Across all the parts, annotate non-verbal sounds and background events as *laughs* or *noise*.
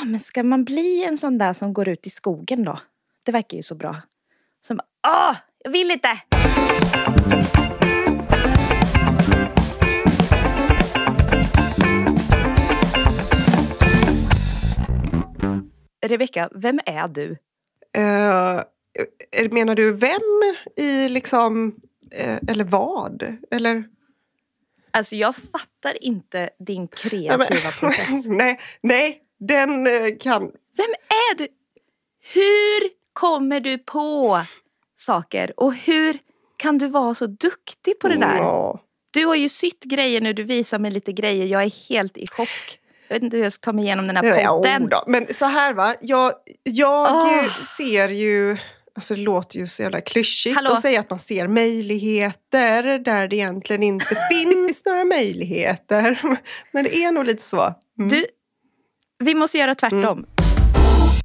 ah, men ska man bli en sån där som går ut i skogen då? Det verkar ju så bra. Som bara, ah, jag vill inte! Rebecka, vem är du? Uh, menar du vem i liksom, uh, eller vad? Eller? Alltså jag fattar inte din kreativa nej, men, process. *laughs* nej, nej, den uh, kan... Vem är du? Hur kommer du på saker och hur kan du vara så duktig på det där? Ja. Du har ju sytt grejer nu, du visar mig lite grejer. Jag är helt i chock. Jag vet inte hur jag ska ta mig igenom den här podden. Ja, Men så här va, jag, jag oh. ser ju... Alltså det låter ju så jävla klyschigt Hallå? att säga att man ser möjligheter där det egentligen inte *laughs* finns några möjligheter. Men det är nog lite så. Mm. Du, vi måste göra tvärtom. Mm.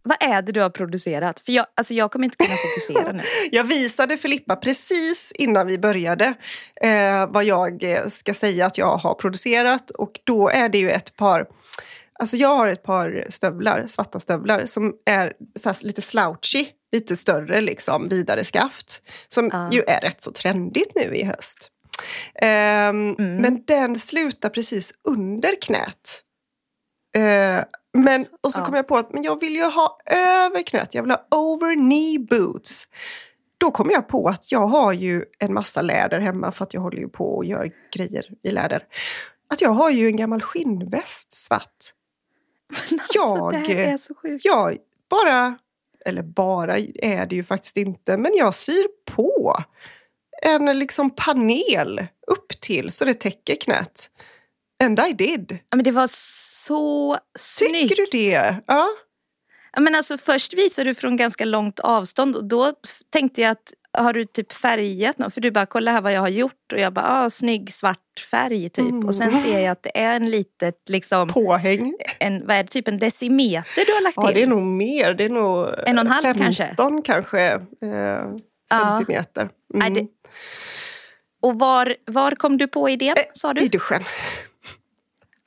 Vad är det du har producerat? För jag, alltså jag kommer inte kunna fokusera nu. *laughs* jag visade Filippa precis innan vi började eh, vad jag eh, ska säga att jag har producerat. Och då är det ju ett par... Alltså jag har ett par stövlar, svarta stövlar som är lite slouchy, lite större, liksom, vidare skaft. Som uh. ju är rätt så trendigt nu i höst. Um, mm. Men den slutar precis under knät. Uh, men, och så ja. kom jag på att men jag vill ju ha över knät, jag vill ha over knee boots. Då kom jag på att jag har ju en massa läder hemma för att jag håller ju på och gör grejer i läder. Att jag har ju en gammal skinnväst svart. Men alltså, jag, det här är så sjukt. Jag bara, eller bara är det ju faktiskt inte, men jag syr på en liksom panel upp till så det täcker knät. And I did. Ja, men det var så snyggt. Tycker du det? Ja. ja men alltså, först visade du från ganska långt avstånd och då tänkte jag att har du typ färgat något? För du bara, kolla här vad jag har gjort. Och jag bara, ah, snygg svart färg typ. Mm. Och sen ser jag att det är en litet liksom... Påhäng. En, vad är det, typ en decimeter du har lagt ja, till? Ja, det är nog mer. Det är nog en och en halv 15 kanske? kanske eh, centimeter. Mm. Det... Och var, var kom du på idén, eh, sa du? I duschen.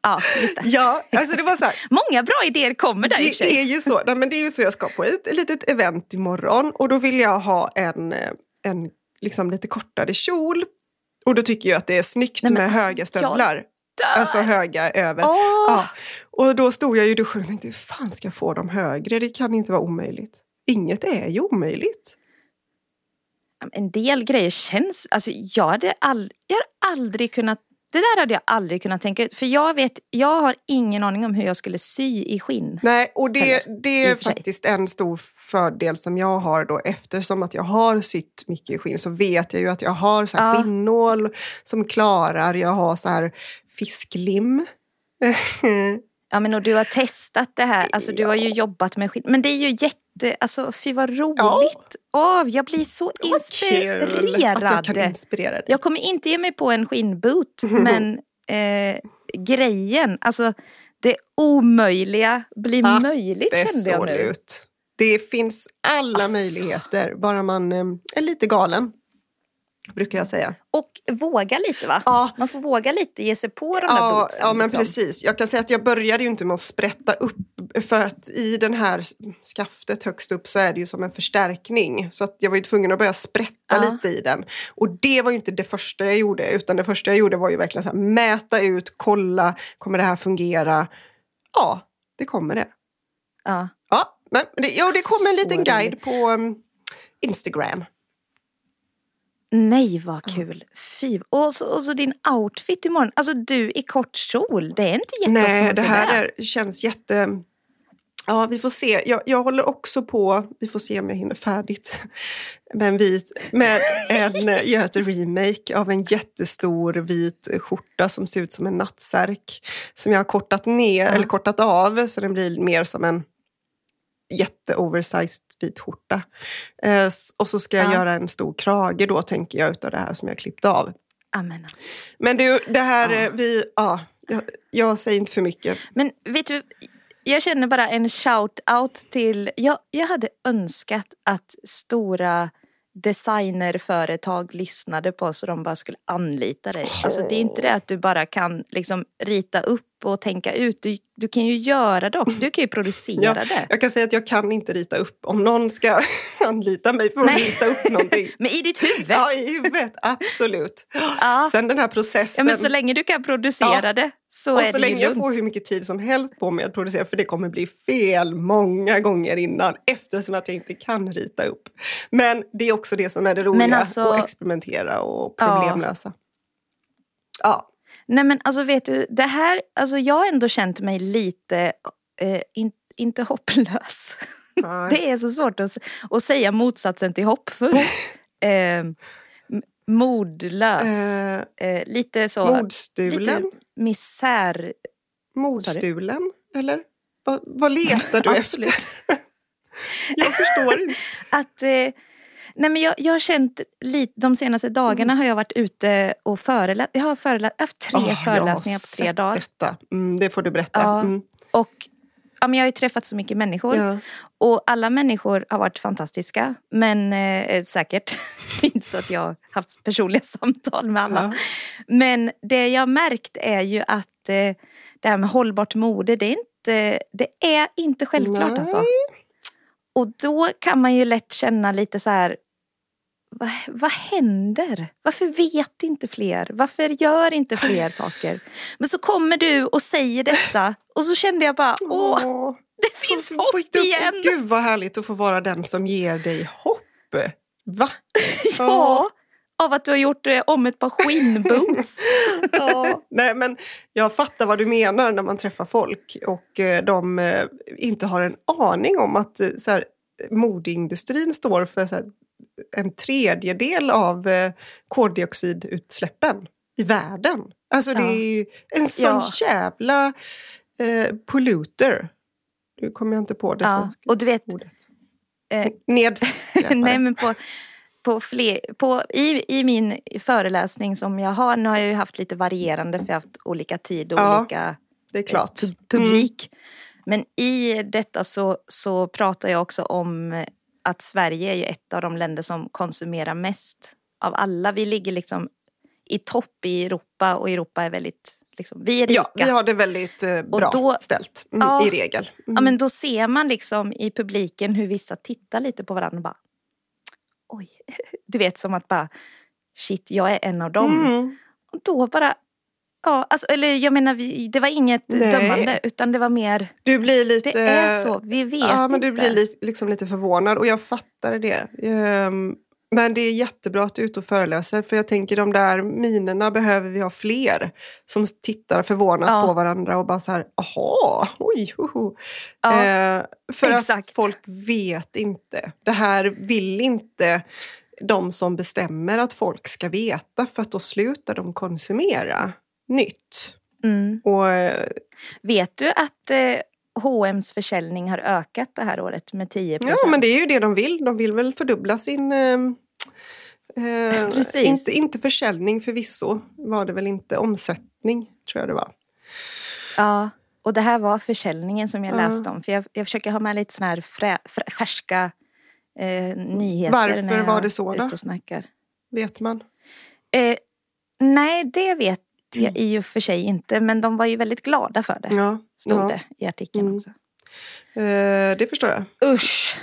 Ja, just det. Ja, alltså det var så här, Många bra idéer kommer där det i och för sig. Är ju så, nej, men det är ju så jag ska på ett, litet event imorgon och då vill jag ha en, en liksom lite kortare kjol. Och då tycker jag att det är snyggt nej, med alltså, höga stövlar. Alltså höga över. Oh. Ja. Och då stod jag i duschen och tänkte, hur fan ska jag få dem högre? Det kan inte vara omöjligt. Inget är ju omöjligt. En del grejer känns... Alltså jag hade, all, jag hade aldrig kunnat det där hade jag aldrig kunnat tänka ut. För jag vet, jag har ingen aning om hur jag skulle sy i skinn. Nej, och det, heller, det är faktiskt en stor fördel som jag har då. Eftersom att jag har sytt mycket i skinn så vet jag ju att jag har så här ja. skinnål som klarar. Jag har så här fisklim. *laughs* ja, men och du har testat det här. Alltså, du har ju jobbat med skinn. Men det är ju jätte... Alltså, fy vad roligt. Ja. Oh, jag blir så inspirerad. Att jag kan inspirera dig. Jag kommer inte ge mig på en skinnboot, *laughs* men eh, grejen, alltså det omöjliga blir ja, möjligt kände jag nu. Det finns alla alltså. möjligheter, bara man eh, är lite galen brukar jag säga. Och våga lite va? Ja. Man får våga lite, ge sig på de ja, där bootsen. Ja, men liksom. precis. Jag kan säga att jag började ju inte med att sprätta upp för att i den här skaftet högst upp så är det ju som en förstärkning. Så att jag var ju tvungen att börja sprätta ja. lite i den. Och det var ju inte det första jag gjorde utan det första jag gjorde var ju verkligen så här, mäta ut, kolla, kommer det här fungera? Ja, det kommer det. Ja. Ja, men det, jo, det kommer en liten guide på um, Instagram. Nej vad kul! Fy. Och så, och så din outfit imorgon. Alltså du i kort kjol, det är inte jätteofta Nej, det här är, känns jätte... Ja, vi får se. Jag, jag håller också på, vi får se om jag hinner färdigt, *laughs* med en vit, med en, gör ett remake av en jättestor vit skjorta som ser ut som en nattsärk. Som jag har kortat ner, ja. eller kortat av, så den blir mer som en jätteoversized vit skjorta. Eh, och så ska jag ja. göra en stor krage då, tänker jag, utav det här som jag klippt av. Amen alltså. Men du, det här, ja. Eh, vi, ja, jag, jag, säger inte för mycket. Men vet du, jag känner bara en shout-out till, jag, jag hade önskat att stora designerföretag lyssnade på och de bara skulle anlita dig. Oh. Alltså det är inte det att du bara kan liksom rita upp och tänka ut. Du, du kan ju göra det också. Du kan ju producera Ja, det. Jag kan säga att jag kan inte rita upp. Om någon ska *laughs* anlita mig för att Nej. rita upp någonting. *laughs* Men i ditt huvud. Ja, i huvudet. Absolut. Ja. Sen den här Ja, processen. men så länge du kan producera Ja. det så och är så ju länge jag får hur mycket tid som helst på mig att producera, för det kommer bli fel många gånger innan eftersom att jag inte kan rita upp. Men det är också det som är det roliga, alltså- att experimentera och Ja. problemlösa. Ja. Nej men alltså vet du, det här, alltså jag har ändå känt mig lite, eh, in, inte hopplös. Nej. *laughs* Det är så svårt att, att säga motsatsen till hoppfull. *laughs* eh, m- modlös. Eh, Eh, lite så, mordstulen? lite misär. Mordstulen? Eller? Vad, vad letar du *laughs* Absolut. efter? jag förstår inte. Att, eh, nej men jag, jag har känt lite, de senaste dagarna har jag varit ute och föreläst. Jag har förelä- haft tre Åh, föreläsningar på tre dagar. Detta. Mm, det får du berätta. Ja. Mm. Och ja, men jag har ju träffat så mycket människor. Ja. Och alla människor har varit fantastiska. Men eh, säkert. *laughs* Det är inte så att jag har haft personliga *laughs* samtal med alla. Ja. Men det jag har märkt är ju att eh, det här med hållbart mode, det är inte, det är inte självklart Nej. alltså. Och då kan man ju lätt känna lite så här, vad, vad händer? Varför vet inte fler? Varför gör inte fler saker? Men så kommer du och säger detta och så kände jag bara, åh, Åh. det finns hopp du- igen! Gud vad härligt att få vara den som ger dig hopp. Va? *laughs* Ja, av att du har gjort eh, om ett par skinnboots. *laughs* Ja. Nej men jag fattar vad du menar när man träffar folk och eh, de eh, inte har en aning om att eh, så här, modeindustrin står för så här, en tredjedel av koldioxidutsläppen i världen. Alltså det är en sån Ja. jävla polluter. Nu kommer jag inte på det Ja, svenska och du vet, ordet. eh, Nedskräpare. *laughs* nej men på, på fler, på, i, i min föreläsning som jag har, nu har jag ju haft lite varierande för jag har haft olika tid och Ja, olika det är klart. pu- publik. Men i detta så, så pratar jag också om att Sverige är ju ett av de länder som konsumerar mest av alla. Vi ligger liksom i topp i Europa och Europa är väldigt, liksom, vi är rika. Ja, vi har det väldigt eh, bra då- ställt mm, Ja. i regel. Mm. Ja, men då ser man liksom i publiken hur vissa tittar lite på varandra och bara oj. *laughs* Du vet som att bara shit, jag är en av dem. Mm. Och då bara, ja, alltså, eller jag menar vi, det var inget Nej. dömande utan det var mer, Du blir lite... det är så, vi vet Ja, men inte. du blir li- liksom lite förvånad och jag fattar det. Ehm, men det är jättebra att du är ute och föreläser för jag tänker de där minerna behöver vi ha fler som tittar förvånat Ja. på varandra och bara så här, aha, oj, hoho. Ja, Eh, för exakt. att folk vet inte. Det här vill inte de som bestämmer att folk ska veta för att då slutar de konsumera nytt. mm. Och eh, Vet du att eh, H&M's försäljning har ökat det här året med 10 Ja, men det är ju det de vill. De vill väl fördubbla sin... Eh, eh, *laughs* Precis. inte, inte försäljning förvisso var det väl inte. Omsättning tror jag det var. Ja, och det här var försäljningen som jag Ja. läste om. För jag, jag försöker ha med lite såna här frä, frä, färska eh, nyheter. Varför när jag var det så då? snackar. Vet man. Eh, nej, det vet jag i och för sig inte. Men de var ju väldigt glada för det. Ja, Stod ja. det i artikeln Mm. också. Eh, det förstår jag. Usch!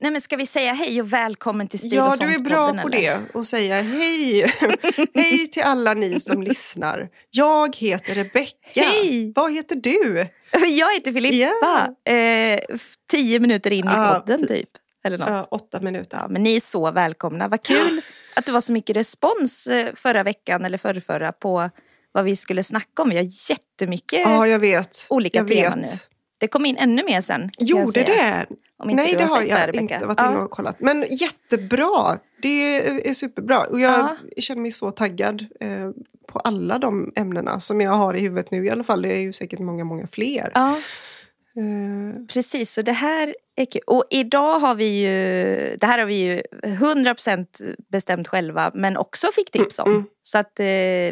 Nej men ska vi säga hej och välkommen till Stil Ja, du är bra podden, på eller? det. Och säga hej. *laughs* hej till alla ni som *laughs* lyssnar. Jag heter Rebecka. Hej! Vad heter du? *laughs* Jag heter Filippa. Eh, f- tio minuter in i Ja, podden typ. Eller något. Ja, åtta minuter. Ja, men ni är så välkomna. Vad kul *gasps* att det var så mycket respons eh, förra veckan eller förrförra på vad vi skulle snacka om. Vi har jättemycket Ja, jag vet. olika jag teman vet. nu. Det kom in ännu mer sen. Gjorde det? Om inte Nej, det har jag Rebecka. inte varit inne och kollat. Men jättebra! Det är superbra. Och jag Ja. känner mig så taggad eh, på alla de ämnena som jag har i huvudet nu i alla fall. Det är ju säkert många, många fler. Ja, Eh, precis. Så det här är kul. Och idag har vi ju, det här har vi ju 100% bestämt själva men också fick tips om. Mm, mm. Så att eh,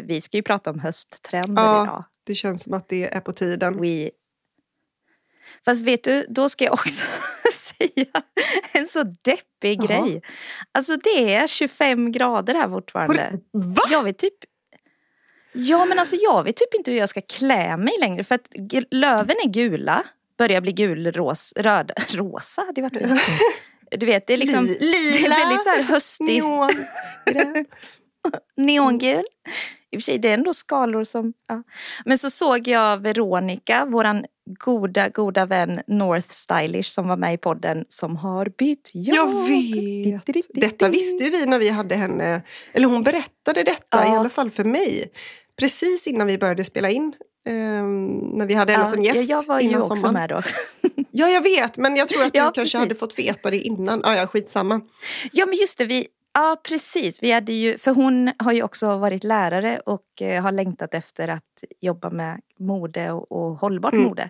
vi ska ju prata om hösttrender Ja. idag. det känns som att det är på tiden. We... Fast vet du, då ska jag också *laughs* säga en så deppig Jaha. grej. Alltså det är 25 grader här fortfarande. Va? Jag vet typ... Ja men alltså jag vet typ inte hur jag ska klä mig längre för att löven är gula, börjar bli gulrosa, röd, *laughs* rosa hade varit fint. *laughs* Du vet det är liksom Lila. *laughs* det är väldigt så här höstigt. Neon. Neongul. I och för sig, det är ändå skalor som... Ja. Men så såg jag Veronica, våran goda, goda vän North Stylish som var med i podden som har bytt jobb. Jag vet. Detta visste ju vi när vi hade henne. Eller hon berättade detta Ja. i alla fall för mig. Precis innan vi började spela in. Ehm, när vi hade henne som gäst ja, jag var ju innan också sommaren. med då. *laughs* Ja, jag vet. Men jag tror att du Ja, kanske precis. hade fått veta det innan. Ja, ja, skitsamma. Ja men just det, vi, ja precis. Vi hade ju, för hon har ju också varit lärare och eh, har längtat efter att jobba med mode och, och hållbart Mm. mode.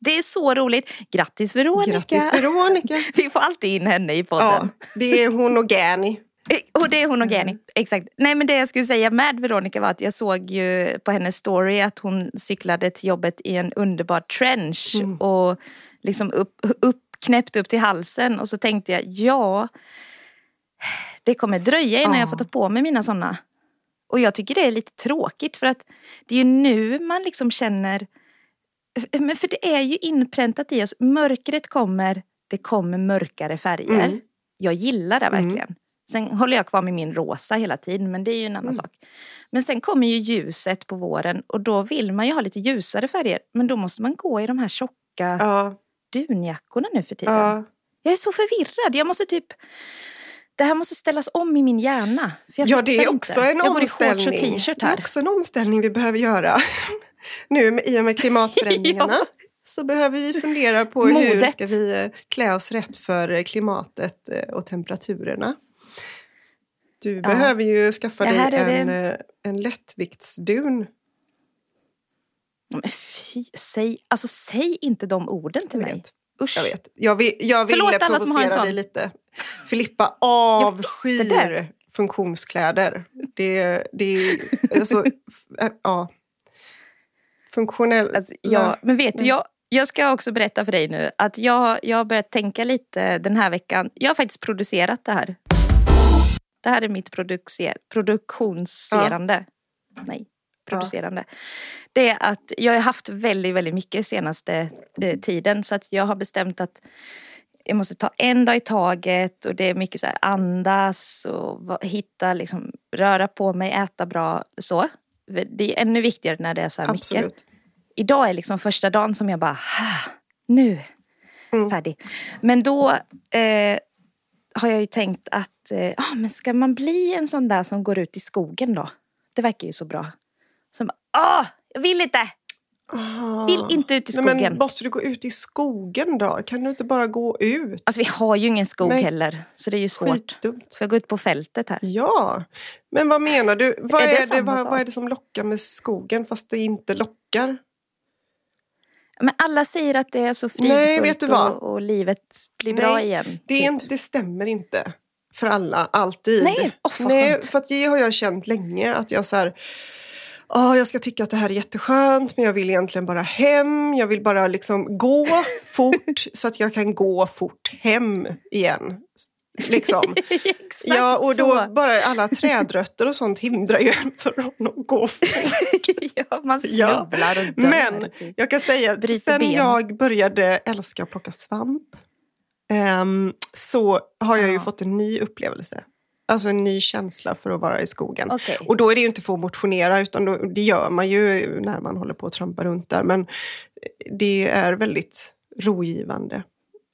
Det är så roligt. Grattis Veronica! Grattis Veronica! *laughs* Vi får alltid in henne i podden. Ja, det är hon och Gani. Eh, Och det är hon och Mm. Jenny. Exakt. Nej men det jag skulle säga med Veronica var att jag såg ju på hennes story att hon cyklade till jobbet i en underbar trench Mm. och liksom upp, upp, knäppt upp till halsen och så tänkte jag ja, det kommer dröja innan Ja. jag får ta på mig mina sådana. Och jag tycker det är lite tråkigt för att det är ju nu man liksom känner men för det är ju inpräntat i oss. Mörkret kommer, det kommer mörkare färger. Mm. Jag gillar det Mm. verkligen. Sen håller jag kvar med min rosa hela tiden, men det är ju en annan Mm. sak. Men sen kommer ju ljuset på våren och då vill man ju ha lite ljusare färger. Men då måste man gå i de här tjocka Ja, dunjackorna nu för tiden. ja. Jag är så förvirrad. Jag måste typ... Det här måste ställas om i min hjärna. Ja, det är också inte. en Jag går i shorts omställning. och t-shirt Det är här. också en omställning vi behöver göra. *laughs* nu i och med klimatförändringarna. *laughs* Ja. Så behöver vi fundera på hur Modet. ska vi eh, klä oss rätt för eh, klimatet eh, och temperaturerna. Du behöver ju skaffa dig en, det- eh, en lättviktsdun. Ja, Men fy, säg, alltså, säg inte de orden till mig. Usch. Jag vet. Jag, vill, jag ville Förlåt alla som har en provocera dig sån. lite. *laughs* Filippa avskyr funktionskläder. Det, det är... *laughs* Alltså, äh, ja. Funktionell... Alltså, ja, men vet du, jag, jag ska också berätta för dig nu att jag, jag har börjat tänka lite den här veckan. Jag har faktiskt producerat det här. Det här är mitt producer, produktionserande. Nej, producerande. Det är att jag har haft väldigt, väldigt mycket senaste eh, tiden så att jag har bestämt att jag måste ta en dag i taget och det är mycket så här andas och hitta, liksom, röra på mig, äta bra. så. Det är ännu viktigare när det är så här mycket Absolut. idag är liksom första dagen som jag bara, "Ha, nu, Mm. färdig. Men då eh, har jag ju tänkt att, eh, ah, men ska man bli en sån där som går ut i skogen då? Det verkar ju så bra. Som, ah, jag vill inte! Ah. Vill inte ut i Nej, skogen. men måste du gå ut i skogen då? Kan du inte bara gå ut? Alltså vi har ju ingen skog Nej. heller, så det är ju svårt. Skitdumt. Får jag gå ut på fältet här? Ja, men vad menar du? Vad Är är, det det, vad, vad är det som lockar med skogen fast det inte lockar? Men alla säger att det är så fridfullt och, och livet blir bra Nej, igen. Det, typ. inte- det stämmer inte för alla, alltid. Nej, vad Nej för att det har jag känt länge. Att jag så här, "Åh, jag ska tycka att det här är jätteskönt men jag vill egentligen bara hem. Jag vill bara liksom gå fort *laughs* så att jag kan gå fort hem igen. *laughs* Liksom. *laughs* Ja, och då så. bara alla trädrötter och sånt hindrar ju en från att gå fort. *laughs* ja, man Ja, snubblar och dör. Men typ. jag kan säga att Bryter sen ben. jag började älska att plocka svamp ehm, så har jag ju Ja. fått en ny upplevelse. Alltså en ny känsla för att vara i skogen. Okej. Och då är det ju inte för att motionera utan då, det gör man ju när man håller på att trampa runt där. Men det är väldigt rogivande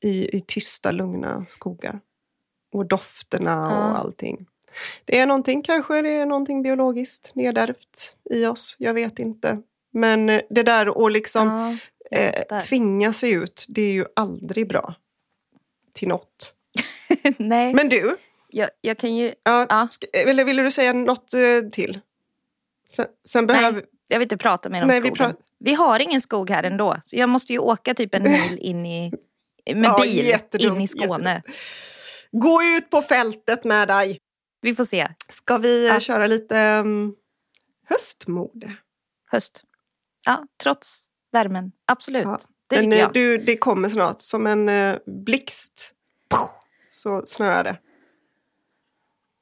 i, i tysta, lugna skogar. Och dofterna och Ja. allting. Det är någonting, kanske det är någonting biologiskt nedärvt i oss. Jag vet inte. Men eh, det där att liksom Ja, eh, tvinga sig ut, det är ju aldrig bra. Till något. *laughs* Nej, Men du, jag, jag kan ju... ja, Ja. eller ville du säga något eh, till? Sen, sen behöver... Nej, jag vill inte prata mer om Nej, vi skogen. Vi, pra- har ingen skog här ändå. Så jag måste ju åka typ en mil in i... Med *laughs* Ja, bil in i Skåne. jättedumt. Gå ut på fältet med dig! Vi får se. Ska vi eh, Ja. köra lite um, höstmode? Höst. Ja, trots värmen. Absolut. Ja. Det tycker jag. du, det kommer snart, som en uh, blixt. Så snöar det.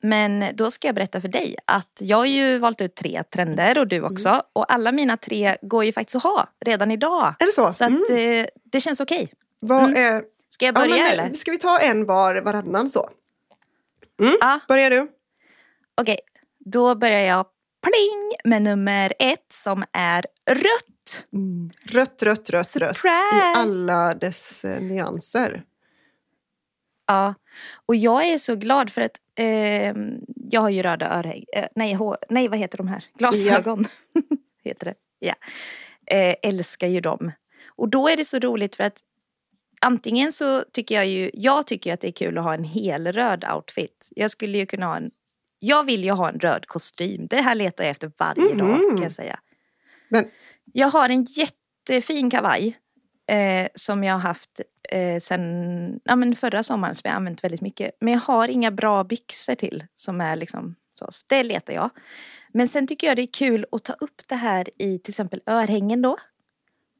Men då ska jag berätta för dig att jag har ju valt ut tre trender och du också. Mm. Och alla mina tre går ju faktiskt att ha redan idag. Är det så? Så att, mm. eh, det känns okej. Okay. Mm. Ska jag börja ja, men, eller? Ska vi ta en var varannan så? Mm. Ja. Börjar du. Okej, okay. då börjar jag pling med nummer ett som är rött. Mm. Rött, rött, rött, Surprise. rött. I alla dess eh, nyanser. Ja, och jag är så glad för att eh, jag har ju röda örhängen. Eh, nej, nej, vad heter de här? Glasögon. Ja. *laughs* heter det. Ja. Eh, älskar ju dem. Och då är det så roligt för att antingen så tycker jag ju, jag tycker att det är kul att ha en helröd outfit. Jag skulle ju kunna ha en, jag vill ju ha en röd kostym. Det här letar jag efter varje mm. dag kan jag säga. Men... Jag har en jättefin kavaj eh, som jag har haft eh, sen ja, men förra sommaren som jag använt väldigt mycket. Men jag har inga bra byxor till som är liksom så. så det letar jag. Men sen tycker jag det är kul att ta upp det här i till exempel örhängen då.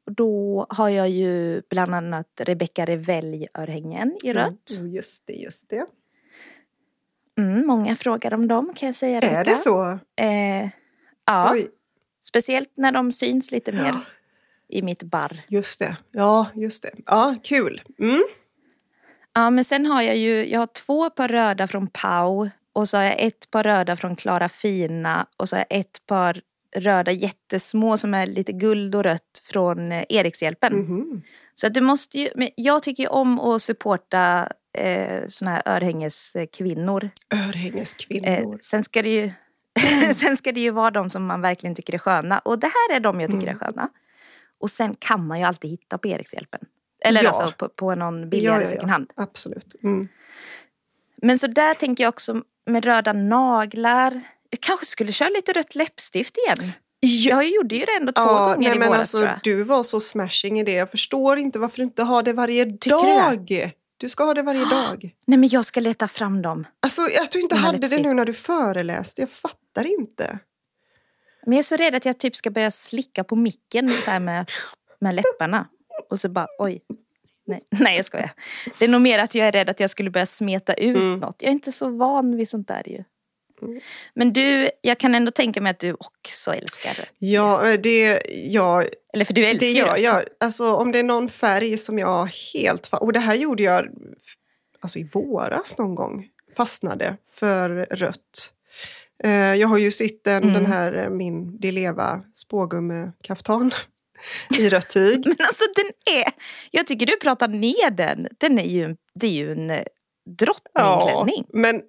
Och då har jag ju bland annat Rebecca Revelj-örhängen i rött. Mm, just det, just det. Mm, många frågar om dem kan jag säga. Rebecca. Är det så? Eh, ja. Oj. Speciellt när de syns lite mer. Ja i mitt barr. Just det. Ja, just det. Ja, kul. Mm. Ja, men sen har jag ju, jag har två par röda från Pau och så har jag ett par röda från Klara Fina och så har jag ett par röda jättesmå som är lite guld och rött från eh, Erikshjälpen. Mm. Så att du måste ju, men jag tycker ju om att supporta eh, såna här örhängeskvinnor. Örhängeskvinnor. Eh, sen ska det ju *laughs* sen ska det ju vara de som man verkligen tycker är sköna. Och det här är de jag tycker mm. är sköna. Och sen kan man ju alltid hitta på Erikshjälpen. Eller ja. alltså på, på någon billigare ja, ja, second hand. Absolut. Mm. Men så där tänker jag också med röda naglar. Jag kanske skulle köra lite rött läppstift igen. Jag gjorde ju det ändå två ja, gånger nej, i våras alltså, tror jag. Du var så smashing i det. Jag förstår inte varför du inte har det varje Tycker dag. Du, du ska ha det varje dag. Nej men jag ska leta fram dem. Alltså att du inte hade läppstift. det nu när du föreläste. Jag fattar inte. Men jag är så rädd att jag typ ska börja slicka på micken så här med, med läpparna. Och så bara oj. Nej, *laughs* nej jag skojar. Det är nog mer att jag är rädd att jag skulle börja smeta ut mm. något. Jag är inte så van vid sånt där ju. Men du, jag kan ändå tänka mig att du också älskar rött. Ja, det... Ja, Eller för du älskar det rött. Jag, alltså, om det är någon färg som jag helt... Och det här gjorde jag alltså, i våras någon gång. Fastnade för rött. Eh, jag har ju sytt den, mm. den här eh, min Dileva spågummekaftan *laughs* i rött tyg. *laughs* Men alltså den är, jag tycker du pratar ner den. Den är ju, det är ju en eh, drottningklänning. Ja, men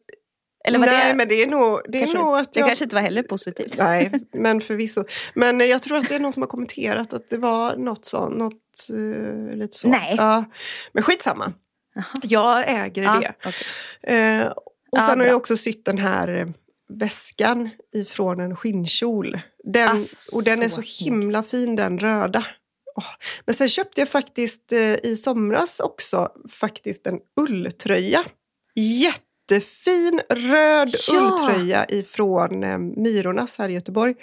eller var Nej, det, men det är nog, det kanske, är nog att jag... Det kanske inte var heller positivt. *laughs* Nej, men förvisso. Men jag tror att det är någon som har kommenterat att det var något så, något uh, lite så. Nej. Ja, men skitsamma. Aha. Jag äger ja, det. Okay. Uh, och ja, sen bra. har jag också sytt den här väskan ifrån en skinnkjol. Den, alltså, och den är så himla fin den röda. Oh. Men sen köpte jag faktiskt eh, i somras också faktiskt en ulltröja. Jättefin röd ja. ulltröja ifrån eh, Myrornas här i Göteborg.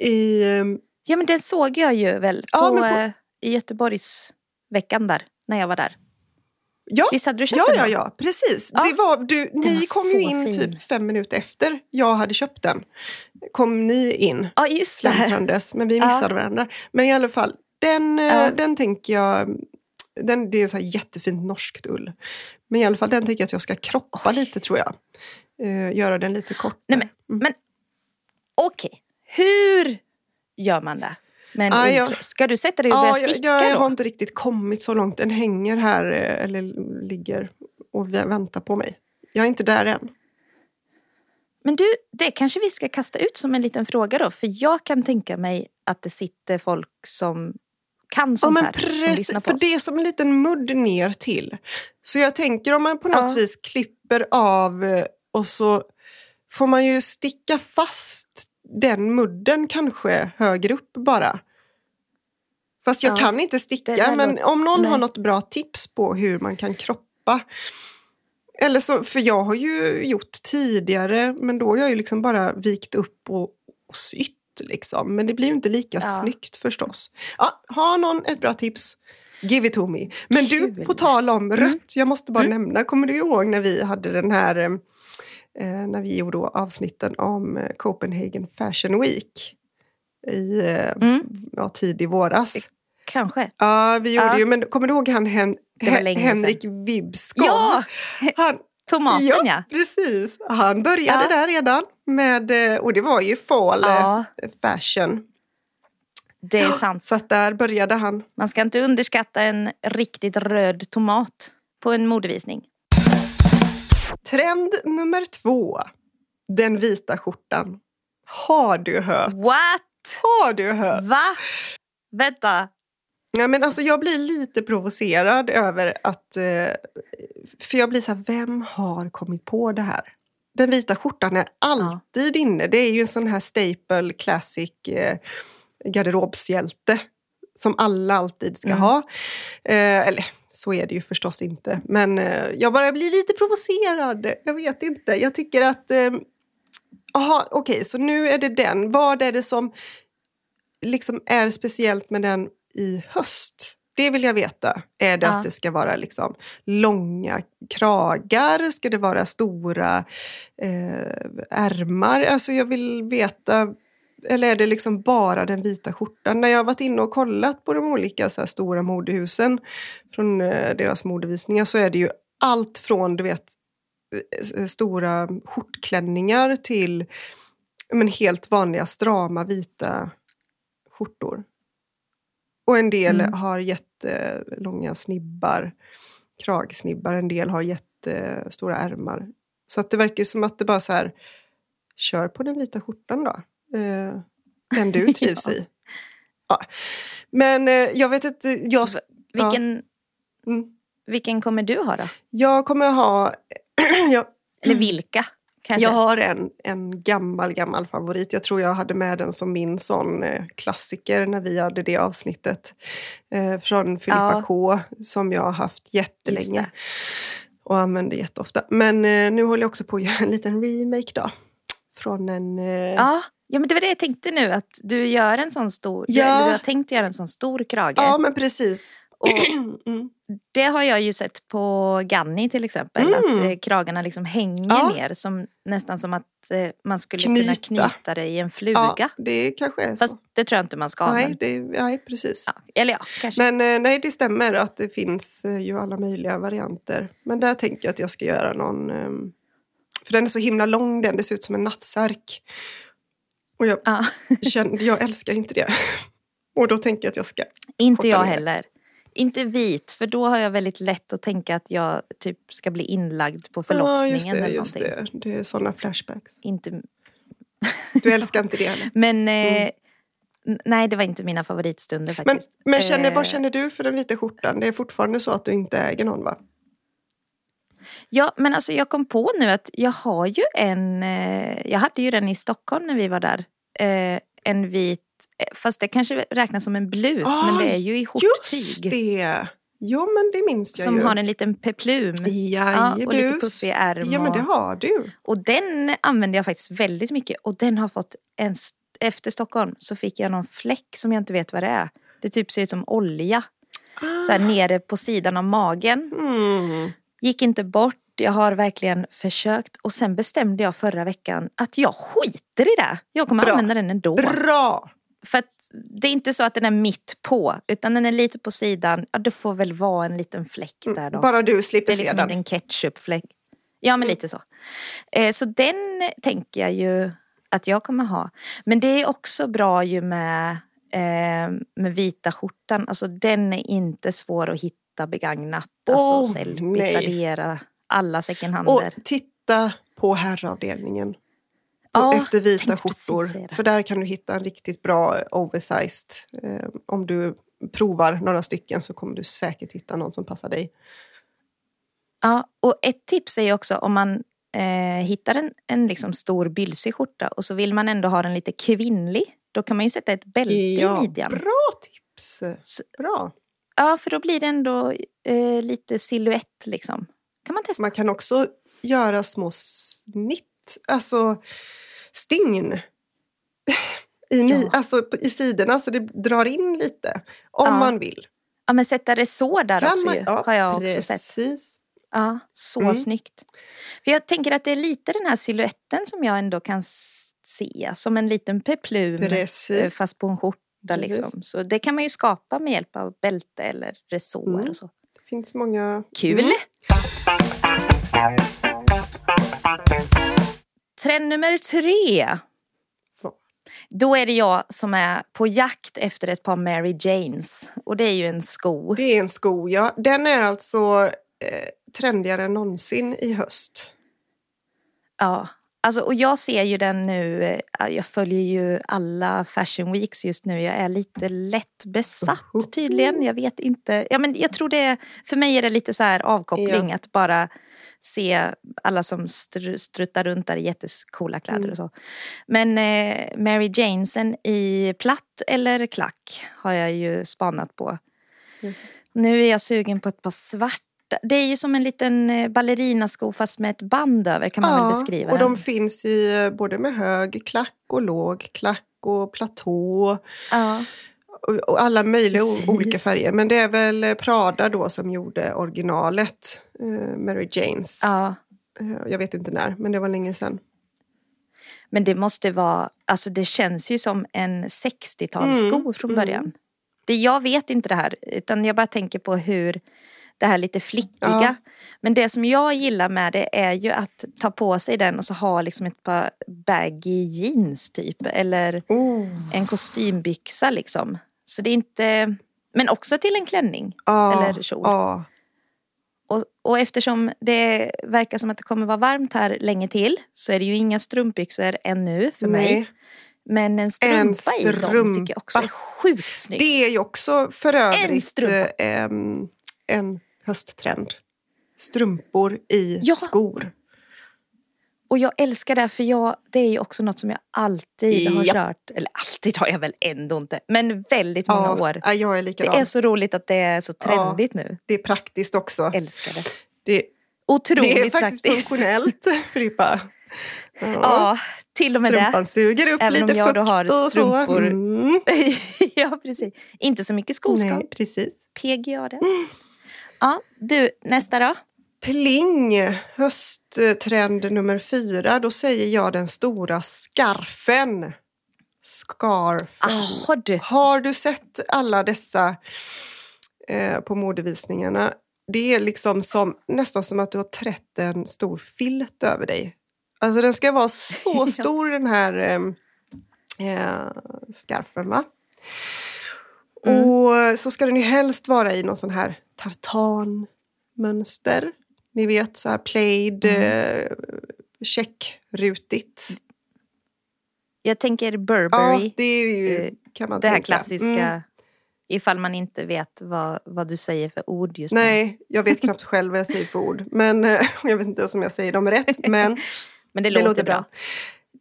I, eh, ja men den såg jag ju väl på, ja, på... Eh, i Göteborgsveckan där, när jag var där. Ja, Visst hade du köpt ja, den? Ja, ja, precis. Ja. Det var, du, ni var kom ju in fin. typ fem minuter efter jag hade köpt den. Kom ni in ja, just det. men vi missade ja. varandra. Men i alla fall, den, eh, den tänker jag... Den, det är så här jättefint norskt ull. Men i alla fall den tänker jag att jag ska kroppa Oj. lite tror jag. Uh, göra den lite kortare. Nej, men mm. men okej, okay. hur gör man det? Men ah, jag, ska du sätta dig och börja sticka jag, jag, jag har inte riktigt kommit så långt. Den hänger här eh, eller ligger och väntar på mig. Jag är inte där än. Men du, det kanske vi ska kasta ut som en liten fråga då. För jag kan tänka mig att det sitter folk som kan sånt ja, men här. Precis, för oss. det är som en liten mudd ner till. Så jag tänker om man på något ja. vis klipper av eh, och så får man ju sticka fast den mudden kanske högre upp bara. Fast jag ja, kan inte sticka, men låter, om någon nej. har något bra tips på hur man kan kroppa. Eller så, för jag har ju gjort tidigare, men då har jag ju liksom bara vikt upp och, och sytt. Liksom. Men det blir ju inte lika ja. snyggt förstås. Ja, har någon ett bra tips, give it to me. Men Kul. du, på tal om mm. rött, jag måste bara mm. nämna, kommer du ihåg när vi hade den här eh, när vi gjorde avsnitten om eh, Copenhagen Fashion Week i eh, Mm. ja, tidig våras. Kanske. Ja, vi gjorde Ja. ju, men kommer du ihåg han Hen- Henrik Vibskov? Ja! Han, Tomaten ja. precis. Han började Ja. där redan. Med, eh, och det var ju fall Ja, eh, fashion. det är sant. Så där började han. Man ska inte underskatta en riktigt röd tomat på en modevisning. Trend nummer två. Den vita skjortan. Har du hört? What? Har du hört? Va? Vänta. Ja, men alltså, jag blir lite provocerad över att... Eh, för jag blir så här, vem har kommit på det här? Den vita skjortan är alltid inne. Det är ju en sån här staple classic eh, garderobshjälte som alla alltid ska Mm. ha. Eh, eller så är det ju förstås inte. Men eh, jag bara blir lite provocerad. Jag vet inte. Jag tycker att... Eh, Jaha, okej, så nu är det den. Vad är det som liksom är speciellt med den i höst? Det vill jag veta. Är det Ja. att det ska vara liksom långa kragar? Ska det vara stora eh, ärmar? Alltså jag vill veta. Eller är det liksom bara den vita skjortan? När jag har varit inne och kollat på de olika så stora modehusen från eh, deras modevisningar så är det ju allt från du vet eh, stora skjortklänningar till men, helt vanliga strama vita skjortor. Och en del Mm. har jättelånga snibbar, kragsnibbar, en del har jättestora ärmar. Så att det verkar som att det bara så här, kör på den vita skjortan då. Eh, den du *laughs* trivs Ja. i. Ja. Men eh, jag vet inte, jag, Vilken, mm, vilken kommer du ha då? jag kommer ha... *clears throat* jag, Eller vilka? Kanske? Jag har en, en gammal, gammal favorit. Jag tror jag hade med den som min sån eh, klassiker när vi hade det avsnittet. Eh, från Filippa Ja. K som jag har haft jättelänge. Och använder jätteofta. Men eh, nu håller jag också på att göra en liten remake då. Från en... Eh, Ja, ja, men det var det jag tänkte nu. Att du gör en sån stor... Ja. eller Du har tänkt göra en sån stor krage. ja, men precis. Och *clears throat* Mm. det har jag ju sett på Ganni till exempel. Mm. Att eh, kragarna liksom hänger Ja. ner. Som, nästan som att eh, man skulle Knyta. kunna knyta det i en fluga. Ja, det kanske är så. Fast det tror jag inte man ska. nej, men, det, nej, precis. ja, eller ja, kanske. Men eh, nej, det stämmer att det finns eh, ju alla möjliga varianter. Men där tänker jag att jag ska göra någon... ehm, för den är så himla lång den, det ser ut som en nattsärk. Och jag, ja. *laughs* känner, jag älskar inte det. *laughs* Och då tänker jag att jag ska... Inte jag heller. Inte vit, för då har jag väldigt lätt att tänka att jag typ ska bli inlagd på förlossningen Ja, just det, eller just det. Det är sådana flashbacks. Inte, Du älskar inte det heller. *laughs* men eh, n- nej, det var inte mina favoritstunder Mm. Men, faktiskt. men känner, Eh, vad känner du för den vita skjortan? Det är fortfarande så att du inte äger någon va? Ja, men alltså jag kom på nu att jag har ju en, eh, jag hade ju den i Stockholm när vi var där. Eh, en vit, eh, fast det kanske räknas som en blus, men det är ju i Just skjorttyg. det! Jo men det minns jag Som ju. har en liten peplum. Ja, och lite puffig ärm. Ja men det har du. Och den använder jag faktiskt väldigt mycket. Och den har fått en... Efter Stockholm så fick jag någon fläck som jag inte vet vad det är. Det typ ser ut som olja. Så här nere på sidan av magen. Mm. Gick inte bort. Jag har verkligen försökt. Och sen bestämde jag förra veckan att jag skiter i det. Jag kommer Bra. använda den ändå. Bra! För att det är inte så att den är mitt på. Utan den är lite på sidan. Ja, det får väl vara en liten fläck där då. Bara du Det slipper är se liksom den. inte en ketchupfläck. Ja, men lite så. Eh, så den tänker jag ju att jag kommer ha. Men det är också bra ju med, eh, med vita skjortan. Alltså den är inte svår att hitta begagnat. Alltså Åh, Sellpy, nej. Tradera, alla Och titta på herravdelningen. Ja, efter vita skjortor. För där kan du hitta en riktigt bra oversized. Eh, om du provar några stycken så kommer du säkert hitta någon som passar dig. Ja, och ett tips är ju också om man eh, hittar en, en liksom stor bylsig skjorta och så vill man ändå ha den lite kvinnlig. Då kan man ju sätta ett bälte i midjan. bra tips! Bra. Ja, för då blir det ändå eh, lite silhuett liksom. Kan man testa? Man kan också göra små snitt, alltså stygn. I, ni, Ja. alltså, I sidorna så det drar in lite. Om Ja. man vill. Ja, men sätta resår där Kan också man, ju, ja, har jag också sett. precis. Ja, så Mm. snyggt. För jag tänker att det är lite den här siluetten som jag ändå kan se som en liten peplum eh, Precis. fast på en skjorta. Precis. Liksom. Så det kan man ju skapa med hjälp av bälte eller resår Mm. och så. Det finns många... Kul! Mm. Trend nummer tre. Då är det jag som är på jakt efter ett par Mary Janes. Och det är ju en sko. Det är en sko, ja. Den är alltså eh, trendigare än någonsin i höst. Ja. Alltså, och jag ser ju den nu, eh, jag följer ju alla fashion weeks just nu. Jag är lite lätt besatt tydligen. Jag vet inte. Ja, men jag tror det, för mig är det lite så här avkoppling att bara se alla som str- struttar runt där i jättecoola kläder Mm. och så. Men eh, Mary Janesen i platt eller klack har jag ju spanat på. Mm. Nu är jag sugen på ett par svarta. Det är ju som en liten eh, ballerinasko fast med ett band över kan man väl beskriva och den. de finns i eh, både med hög klack och låg klack och platå. Ja. Och, alla möjliga olika färger. Men det är väl eh, Prada då som gjorde originalet. Eh, Mary Janes. ja. Eh, jag vet inte när, men det var länge sedan. Men det måste vara, alltså det känns ju som en 60-talssko Mm, från mm. början. Det, jag vet inte det här, utan jag bara tänker på hur det här lite flickiga. Ja. Men det som jag gillar med det är ju att ta på sig den och så ha liksom ett par baggy jeans typ. Eller Oh. en kostymbyxa liksom. Så det är inte, men också till en klänning. Ja, Eller kjol. ja. Och, och eftersom det verkar som att det kommer vara varmt här länge till så är det ju inga strumpbyxor ännu för mig. Nej. Men en strumpa, i dem strumpa. tycker jag också är sjukt snyggt. Det är ju också för övrigt strumpa. eh, en hösttrend. Strumpor i Ja. skor. Och jag älskar det för jag, det är ju också något som jag alltid har kört. Eller alltid har jag väl ändå inte. Men väldigt många Ja, år. ja, jag är Det likadan. är så roligt att det är så trendigt nu. Det är praktiskt också. Älskar det. Det, Otroligt det är faktiskt praktiskt. funktionellt, *laughs* Filippa. Ja, till och med det. Strumpan suger upp Även om lite jag då har strumpor. Mm. *laughs* ja, precis. Inte så mycket skoskav. Nej, precis. PGA det. Ja, du, nästa då? Pling, hösttrend nummer fyra. Då säger jag den stora skarfen. Scarfen. Du. Har du sett alla dessa eh, på modevisningarna? Det är liksom som, nästan som att du har trätt en stor filt över dig. Alltså den ska vara så *laughs* stor den här eh, eh, skarfen va? Mm. Och så ska den ju helst vara i någon sån här tartanmönster. Ni vet så här plaid, Mm. eh, checkrutigt. Jag tänker Ja, Burberry. det är ju, eh, kan man det här tänka. klassiska. Mm. Ifall man inte vet vad, vad du säger för ord just nu. Nej, jag vet knappt själv vad jag säger för ord. Men eh, *laughs* jag vet inte ens om jag säger dem rätt. Men *laughs* Men det, låter, bra.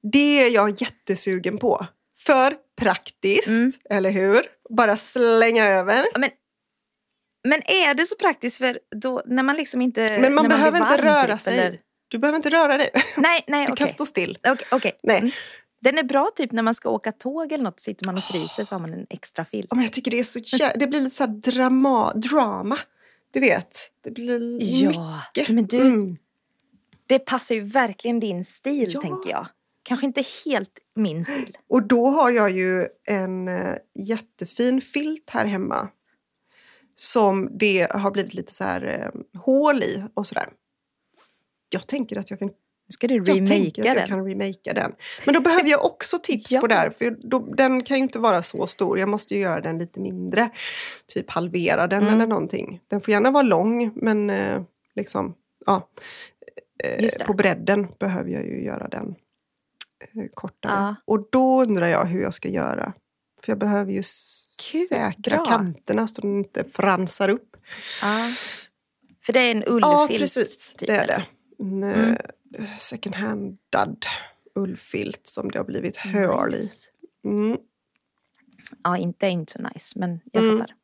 Det är jag jättesugen på. För praktiskt, Mm. eller hur? Bara slänga över. Men, men är det så praktiskt för då när man liksom inte... Men man när behöver blir inte varm, röra typ, sig. eller- Du behöver inte röra dig. Nej, nej *laughs* Du okej. kan stå still. Okej, okej. Nej. Mm. Den är bra typ när man ska åka tåg eller något. Sitter man och fryser så har man en extra filt. Ja, men jag tycker det är så jä- Det blir lite så här drama, drama. Du vet, det blir Ja, mycket. men du, Mm. det passar ju verkligen din stil Ja. tänker jag. Kanske inte helt min stil. Och då har jag ju en eh, jättefin filt här hemma. Som det har blivit lite så här eh, hål i och sådär. Jag tänker att jag kan, ska du jag tänker remakea att jag den. kan remakea den. Men då behöver jag också tips *laughs* Ja. på det här. För då, den kan ju inte vara så stor. Jag måste ju göra den lite mindre. Typ halvera den Mm. eller någonting. Den får gärna vara lång men eh, liksom, ja. Eh, på bredden behöver jag ju göra den eh, kortare. Ja. Och då undrar jag hur jag ska göra. För jag behöver ju Kul, säkra bra. kanterna så de inte fransar upp. Ja. För det är en ullfilt. Ja, precis. typ, det är det. En Mm. eh, second handad ullfilt som det har blivit hål i. Mm. Ja, inte inte så nice, men jag Mm. fattar.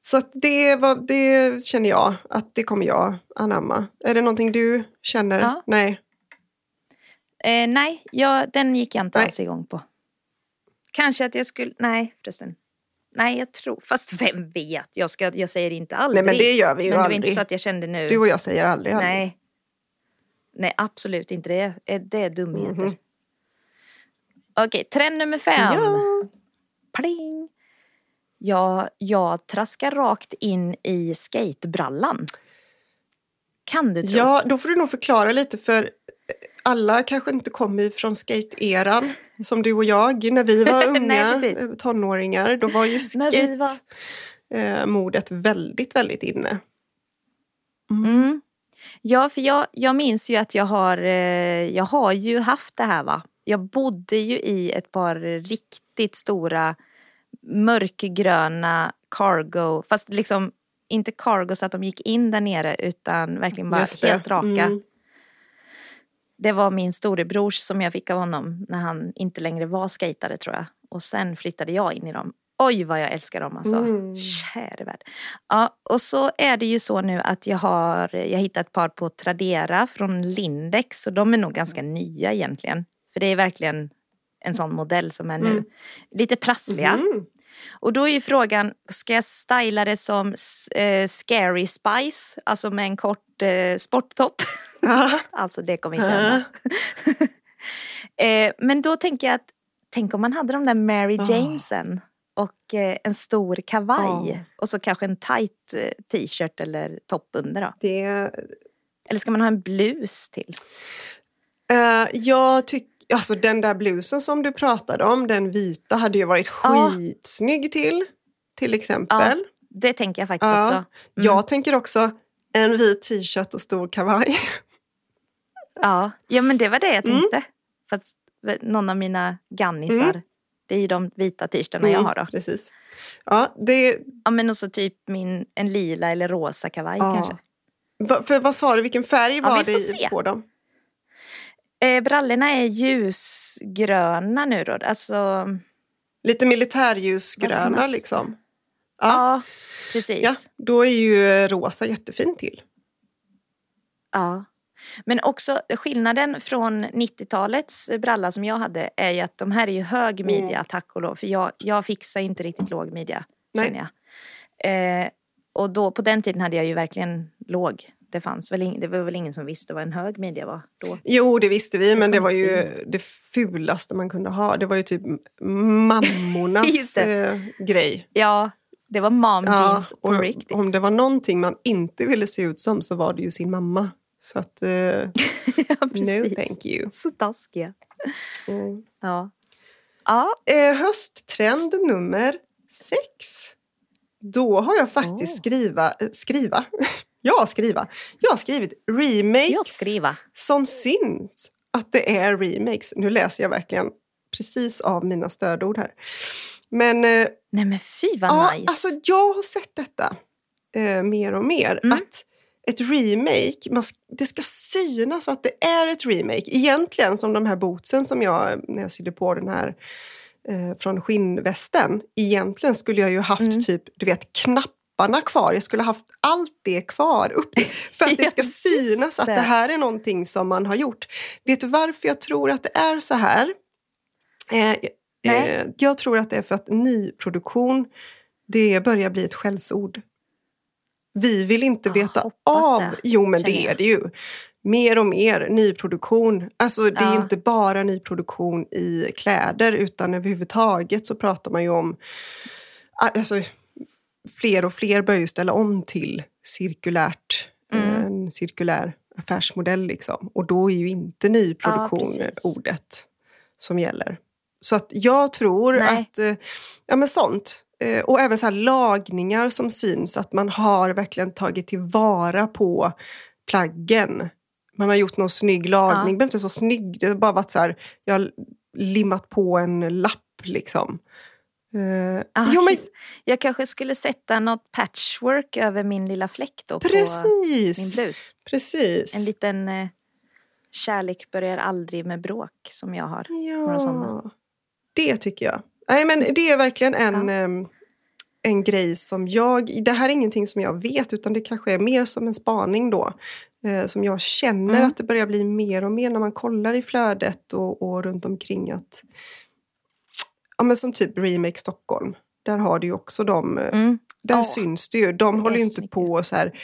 Så det, var, det känner jag att det kommer jag anamma. Är det någonting du känner? Ja. Nej. Eh, nej, jag, den gick jag inte Nej. alls igång på. Kanske att jag skulle... Nej, förresten. Nej, jag tror... Fast vem vet? Jag, ska, jag säger inte aldrig. Nej, men det gör vi ju men det var aldrig. inte så att jag kände nu... Du och jag säger aldrig aldrig. Nej. Nej, absolut inte. Det är, det är dumheter. Mhm. Okej, trend nummer fem. Ja. Pling! Jag, jag traskar rakt in i skatebrallan. Kan du tro? Ja, då får du nog förklara lite för alla kanske inte kommer ifrån skate-eran som du och jag. När vi var *laughs* Nej, unga precis. eh, tonåringar då var ju *laughs* vi var- skate-modet väldigt, väldigt inne. Mm. Ja, för jag, jag minns ju att jag har, eh, jag har ju haft det här va. Jag bodde ju i ett par riktigt stora mörkgröna cargo, fast liksom inte cargo så att de gick in där nere utan verkligen bara helt raka. Mm. Det var min storebrors som jag fick av honom när han inte längre var skatare tror jag. Och sen flyttade jag in i dem. Oj vad jag älskar dem alltså. Mm. Käre värld. Ja, och så är det ju så nu att jag har jag hittat ett par på Tradera från Lindex och de är nog ganska nya egentligen. För det är verkligen en sån modell som är nu. Mm. Lite prassliga. Mm. Och då är ju frågan, ska jag styla det som eh, Scary Spice, alltså med en kort eh, sporttopp? *laughs* Alltså det kommer inte hända. *laughs* eh, men då tänker jag att, tänk om man hade de där Mary. Janesen och eh, en stor kavaj Ah. och så kanske en tight eh, t-shirt eller topp under då. Det, Eller ska man ha en blus till? eh, jag tycker, alltså den där blusen som du pratade om, den vita hade ju varit Ja. skitsnygg till. Till exempel. Det tänker jag faktiskt Ja. också. Mm. Jag tänker också en vit t-shirt och stor kavaj. Ja, ja men det var det jag Mm. tänkte. För att någon av mina gannisar, Mm. det är ju de vita t-shirtarna jag har då. Precis. Ja, det, Ja men och så typ min, en lila eller rosa kavaj ja. kanske. Va, för vad sa du, vilken färg Ja, var det se. på dem? Eh, brallorna är ljusgröna nu då. Alltså, Lite militärljusgröna man liksom. ja, Ja. precis. Ja, då är ju rosa jättefint till. Ja. Men också skillnaden från 90-talets bralla som jag hade är ju att de här är ju hög midja, tack och lov. För jag, jag fixar inte riktigt låg midja, Nej. känner jag. Eh, och då, på den tiden hade jag ju verkligen låg. Det, fanns väl det var väl ingen som visste vad en hög midja var då. Jo, det visste vi, men det var ju det fulaste man kunde ha. Det var ju typ mammornas *laughs* eh, grej. Ja, det var mom jeans på och riktigt. om det var någonting man inte ville se ut som så var det ju sin mamma. Så att, eh, *laughs* ja, no thank you. Så taskiga. Mm. Ja. Ja, Eh, hösttrend nummer sex. Då har jag faktiskt Åh. skriva, eh, skriva. Ja, skriva. Jag har skrivit remakes jag skriva. som syns att det är remakes. Nu läser jag verkligen precis av mina stödord här. Men eh, Nej men fy vad ja, nice. alltså, jag har sett detta eh, mer och mer. Mm. Att ett remake, man, det ska synas att det är ett remake. Egentligen som de här bootsen som jag, när jag sydde på den här eh, från skinnvästen. Egentligen skulle jag ju haft Mm. typ, du vet, knapparna kvar. Jag skulle haft allt det kvar upp för att det *laughs* ska synas att det. här är någonting som man har gjort. Vet du varför jag tror att det är så här? Eh, eh, jag tror att det är för att nyproduktion, det börjar bli ett skällsord. Vi vill inte Ah, veta av... det, jo, men det är det ju. Mer och mer nyproduktion. Alltså det är Ja. inte bara nyproduktion i kläder utan överhuvudtaget så pratar man ju om... Alltså, fler och fler börjar ju ställa om till cirkulärt. Mm. eh, En cirkulär affärsmodell liksom. Och då är ju inte nyproduktion precis. ordet som gäller. Så att jag tror Nej. att, eh, ja men sånt. Eh, Och även så lagningar som syns, att man har verkligen tagit tillvara på plaggen. Man har gjort någon snygg lagning, Ja. det behöver inte ens vara snygg, det har bara varit så här, jag har limmat på en lapp liksom. Eh, Ah, jo men Jag kanske skulle sätta något patchwork över min lilla fläck då på min precis, blus. precis. En liten eh, kärlek börjar aldrig med bråk som jag har. några sådana. Ja, det tycker jag. Nej, men det är verkligen en, Ja. em, en grej som jag... Det här är ingenting som jag vet, utan det kanske är mer som en spaning då. Eh, som jag känner Mm. att det börjar bli mer och mer när man kollar i flödet och, och runt omkring att... Ja, men som typ Remake Stockholm. där har du ju också de, eh, Mm. där Ja, syns det ju. De det håller ju inte snyggt. på och så här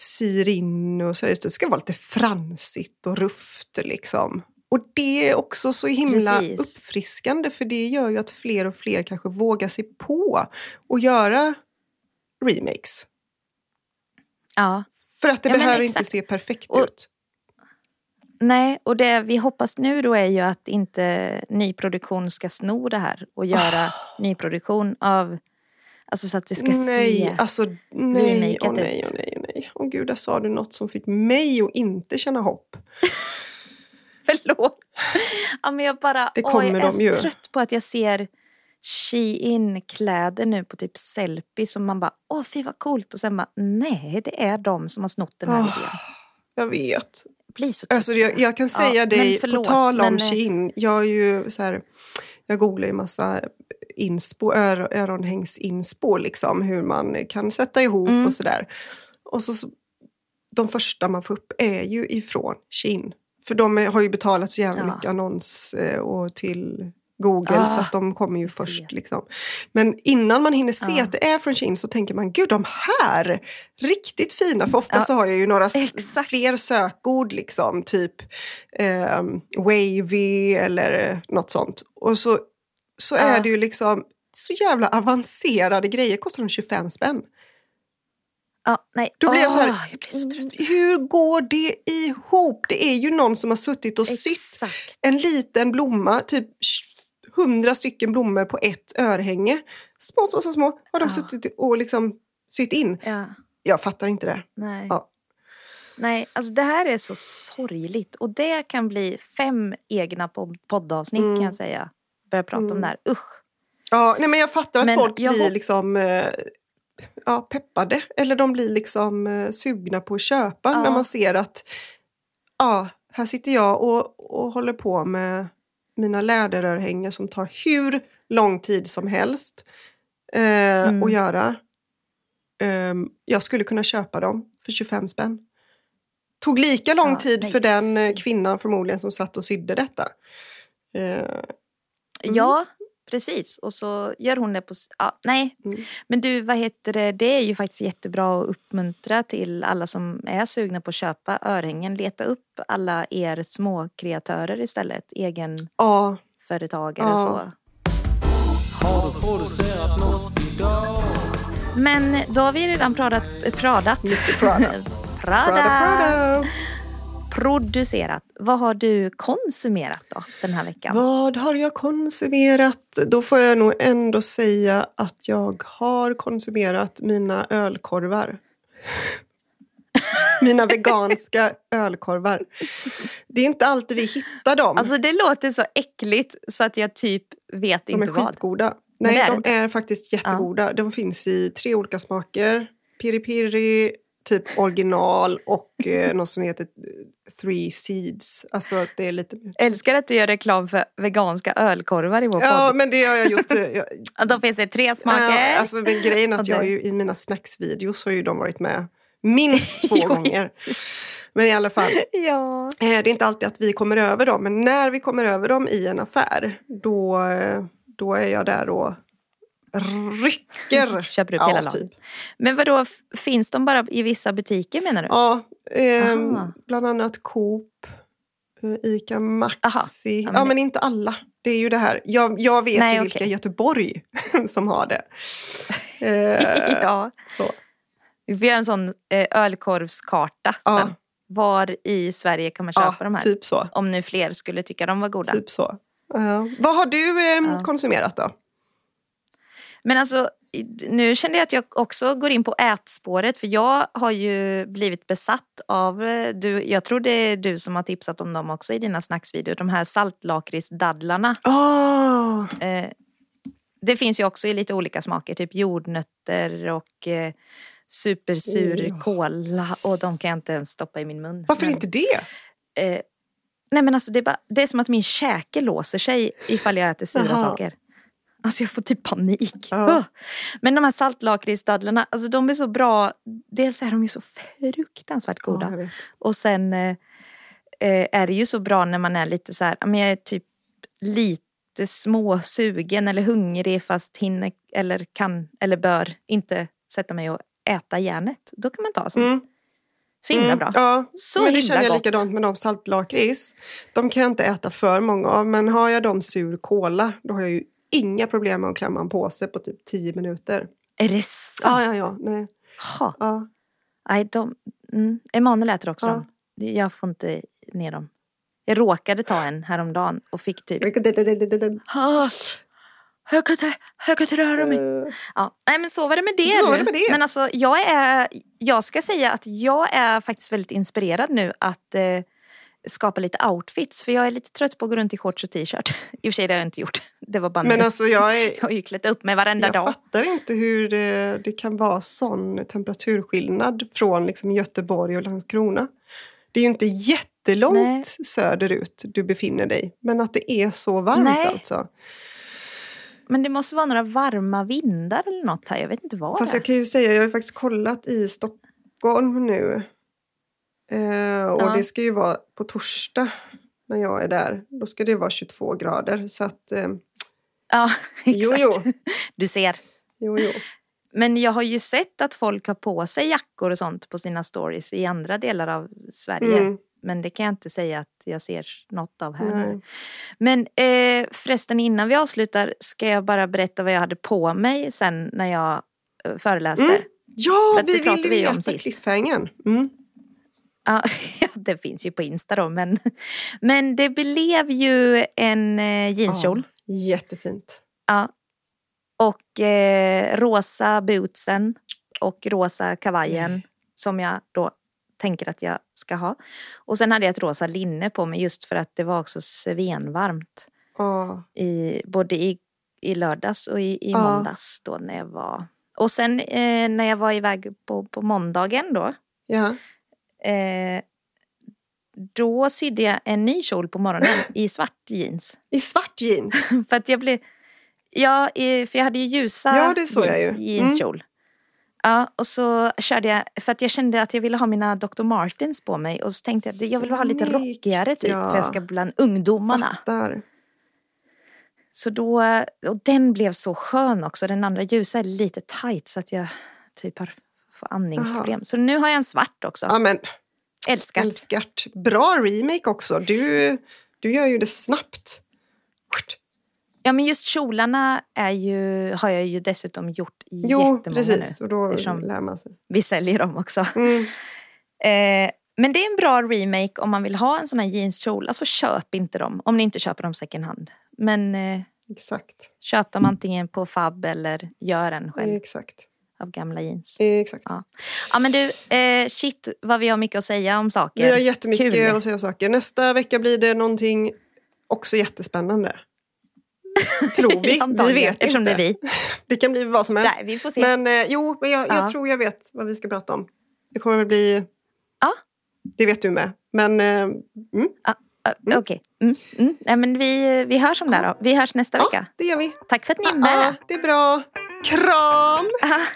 syr in och så här, det ska vara lite fransigt och rufft liksom. Och det är också så himla Precis. uppfriskande för det gör ju att fler och fler kanske vågar sig på att göra remakes. Ja. För att det Ja, behöver inte se perfekt Och- ut. Nej, och det vi hoppas nu då är ju att inte nyproduktion ska sno det här och göra nyproduktion av, alltså så att det ska nej, se. alltså nej, åh nej, ut. åh nej, åh nej. Åh gud, där sa du något som fick mig att inte känna hopp. *laughs* Förlåt. Ja, men jag bara, Det åh, kommer jag är så ju. trött på att jag ser Shein-kläder nu på typ selfie som man bara, åh fy vad coolt och sen bara, nej det är de som har snott den här Åh, idén. Jag vet. Blir så Alltså, på jag, jag kan Ja, säga men dig, på förlåt, tal om men, eh, Shein, jag är ju så här, jag googlar ju massa inspo, ör, öronhängsinspo, liksom, hur man kan sätta ihop Mm. och sådär. Och så, så, de första man får upp är ju ifrån Shein. För de är, har ju betalat så jävla Ja. mycket annons eh, och till Google Ah, så att de kommer ju först. Liksom. Men innan man hinner se Ja. att det är från Shein så tänker man gud de här, riktigt fina. För ofta Ja, så har jag ju några exakt. fler sökord liksom. Typ ehm, wavy eller något sånt. Och så, så är det ju liksom så jävla avancerade grejer. Kostar de 25 spänn. Ja, nej. Då blir jag så här, Åh, jag blir så hur går det ihop? Det är ju någon som har suttit och sytt Exakt. en liten blomma, typ hundra stycken blommor på ett örhänge. Små, små, små, små har de Ja. suttit och liksom sytt in. Ja, Jag fattar inte det. nej. Ja. Nej, alltså det här är så sorgligt och det kan bli fem egna pod- poddavsnitt Mm. kan jag säga. Börja prata om Mm. det här. Usch. Ja, nej, men jag fattar att Men folk jag blir liksom eh, ja, peppade. Eller de blir liksom eh, sugna på att köpa Ja. när man ser att ja, här sitter jag och, och håller på med mina läderörhängen som tar hur lång tid som helst eh, Mm. att göra. Ehm, jag skulle kunna köpa dem för 25 spänn. Tog lika lång Ja, tid nej. för den eh, kvinnan förmodligen som satt och sydde detta. Eh, Mm. Ja, precis. Och så gör hon det på... Ja, nej, Mm. men du, vad heter det? Det är ju faktiskt jättebra att uppmuntra till alla som är sugna på att köpa örhängen. Leta upp alla er små kreatörer istället. Egenföretagare ja, och Ja. så. Har du producerat något idag? Men då har vi redan pradat... pradat. *laughs* Prada. Prada. Producerat. Vad har du konsumerat då den här veckan? Vad har jag konsumerat? Då får jag nog ändå säga att jag har konsumerat mina ölkorvar. *laughs* mina veganska ölkorvar. Det är inte alltid vi hittar dem. Alltså det låter så äckligt så att jag typ vet de är inte vad. skitgoda. Men Nej, det är det de inte. är faktiskt jättegoda. De finns i tre olika smaker. Piri piri, typ original och eh, något som heter Three Seeds. Alltså att det är lite... Älskar att du gör reklam för veganska ölkorvar i vår Ja, podd. men det har jag gjort. eh, Jag, *laughs* De finns i tre smaker. Ja, alltså, men grejen att jag ju, i mina snacksvideos har ju de varit med minst *laughs* två gånger. Men i alla fall, *laughs* ja. eh, det är inte alltid att vi kommer över dem. Men när vi kommer över dem i en affär, då, eh, då är jag där och rycker. *laughs* Köper upp Ja, hela laget. typ. Men vad då finns de bara i vissa butiker menar du? Ja, Aha. bland annat Coop, eh, Ica Maxi. Ja, Ja, men men, det- inte alla. Det är ju det här. Jag, jag vet Nej, ju vilka i Göteborg *laughs* som har det. Eh, *laughs* ja. så. Vi får göra en sån eh, ölkorvskarta Ja. sen. Var i Sverige kan man köpa Ja, de här? typ så. Om nu fler skulle tycka de var goda. Typ så. Ja. Vad har du eh, Ja. konsumerat då? Men alltså, nu kände jag att jag också går in på ätspåret för jag har ju blivit besatt av, eh, du, jag tror det är du som har tipsat om dem också i dina snacksvideor, de här saltlakritsdadlarna. Oh, Eh, det finns ju också i lite olika smaker, typ jordnötter och eh, supersur Ja. kola och de kan jag inte ens stoppa i min mun. varför Men, inte det? Eh, nej men alltså det är, bara, det är som att min käke låser sig ifall jag äter sura Jaha. saker. Alltså jag får typ panik. Ja. Men de här saltlakritsdadlarna, alltså de är så bra. Dels är de ju så fruktansvärt goda. Ja. Och sen eh, eh, är det ju så bra när man är lite så här, men jag är typ lite småsugen eller hungrig fast hinner eller kan eller bör inte sätta mig och äta järnet. Då kan man ta sånt. Mm. Så himla bra. Ja, Så men det känner jag gott. likadant med de saltlakrits. De kan jag inte äta för många av, men har jag dem sur kola då har jag ju inga problem med att klämma en påse på typ 10 minuter. Är det sant? Ja, ja, ja. Nej. Ja. Ja. Nej, de, mm. Emanuel äter också Ja. dem. Jag får inte ner dem. Jag råkade ta en häromdagen och fick typ... Jag, kan inte, jag kan inte röra mig. Eh, Ja. Nej men så var det med det Så nu. med det. Men alltså jag är... Jag ska säga att jag är faktiskt väldigt inspirerad nu att eh, skapa lite outfits. För jag är lite trött på att gå runt i shorts och t-shirt. *laughs* I och för sig det har jag inte gjort. *laughs* Det var bara Men nu. alltså jag, är, *laughs* Jag har ju klätt upp mig varenda jag dag. fattar inte hur det, det kan vara sån temperaturskillnad från liksom Göteborg och Landskrona. Det är ju inte jättelångt Nej. söderut du befinner dig, men att det är så varmt Nej. alltså. Men det måste vara några varma vindar eller något här. Jag vet inte vad Fast det är. jag kan ju säga, jag har ju faktiskt kollat i Stockholm nu. Eh, och Ja. det ska ju vara på torsdag när jag är där. Då ska det vara 22 grader. Så att, eh, Ja, *laughs* jo, exakt. jo, Du ser. jo, jo. Men jag har ju sett att folk har på sig jackor och sånt på sina stories i andra delar av Sverige. Mm. Men det kan jag inte säga att jag ser något av här. Nej. Men eh, förresten innan vi avslutar ska jag bara berätta vad jag hade på mig sen när jag eh, föreläste. Mm. Ja, vi ville vi ju veta sist. cliffhangern. Mm. Ja, *laughs* det finns ju på Insta då. Men, men det blev ju en eh, jeanskjol. Ja, jättefint. Ja. Och eh, rosa bootsen och rosa kavajen Mm. som jag då tänker att jag ska ha. Och sen hade jag ett rosa linne på mig just för att det var också svenvarmt. Ja. I, både i, i lördags och i, i Ja. måndags då när jag var. Och sen eh, när jag var iväg på, på måndagen då. ja. Eh, då sydde jag en ny kjol på morgonen i svart jeans. *laughs* I svart jeans. För att jag blev... Ja, för jag hade ju ljusa Ja, det såg jag jeans, ju. jeanskjol. Ja, och så körde jag, för att jag kände att jag ville ha mina Dr. Martens på mig. Och så tänkte jag att jag vill ha lite rockigare typ, ja. för jag ska bland ungdomarna. Fattar. Så då, och den blev så skön också. Den andra ljusa är lite tight så att jag typ har får andningsproblem. Så nu har jag en svart också. Ja, men Älskar. älskat. Bra remake också. Du, du gör ju det snabbt. Ja men just kjolarna är ju, har jag ju dessutom gjort Jo, jättemånga precis. nu. Och då lär man sig. Vi säljer dem också. Mm. *laughs* Eh, men det är en bra remake om man vill ha en sån här jeanskjol. Alltså köp inte dem om ni inte köper dem second hand. Men eh, Exakt. köp dem antingen på Fab eller gör en själv Exakt. Av gamla jeans. Exakt. Ja. Ja men du, eh, shit vad vi har mycket att säga om saker. Vi har jättemycket Kul. att säga om saker. Nästa vecka blir det någonting också jättespännande. *laughs* Tror vi. vi vet eftersom inte. det är vi. Det kan bli vad som helst. Nej, vi får se. Men eh, jo, men jag, Ja. jag tror jag vet vad vi ska prata om. Det kommer väl bli... Ja. Det vet du med. Men eh, mm. Uh, Okej. Mm, mm. Men vi, vi hörs om det här då. Vi hörs nästa ja, vecka. det gör vi. Tack för att ni är med. Ja, det är bra. Kram! Ah,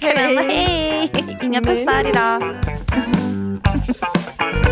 kram och hej! Inga Nej. pussar idag. *laughs*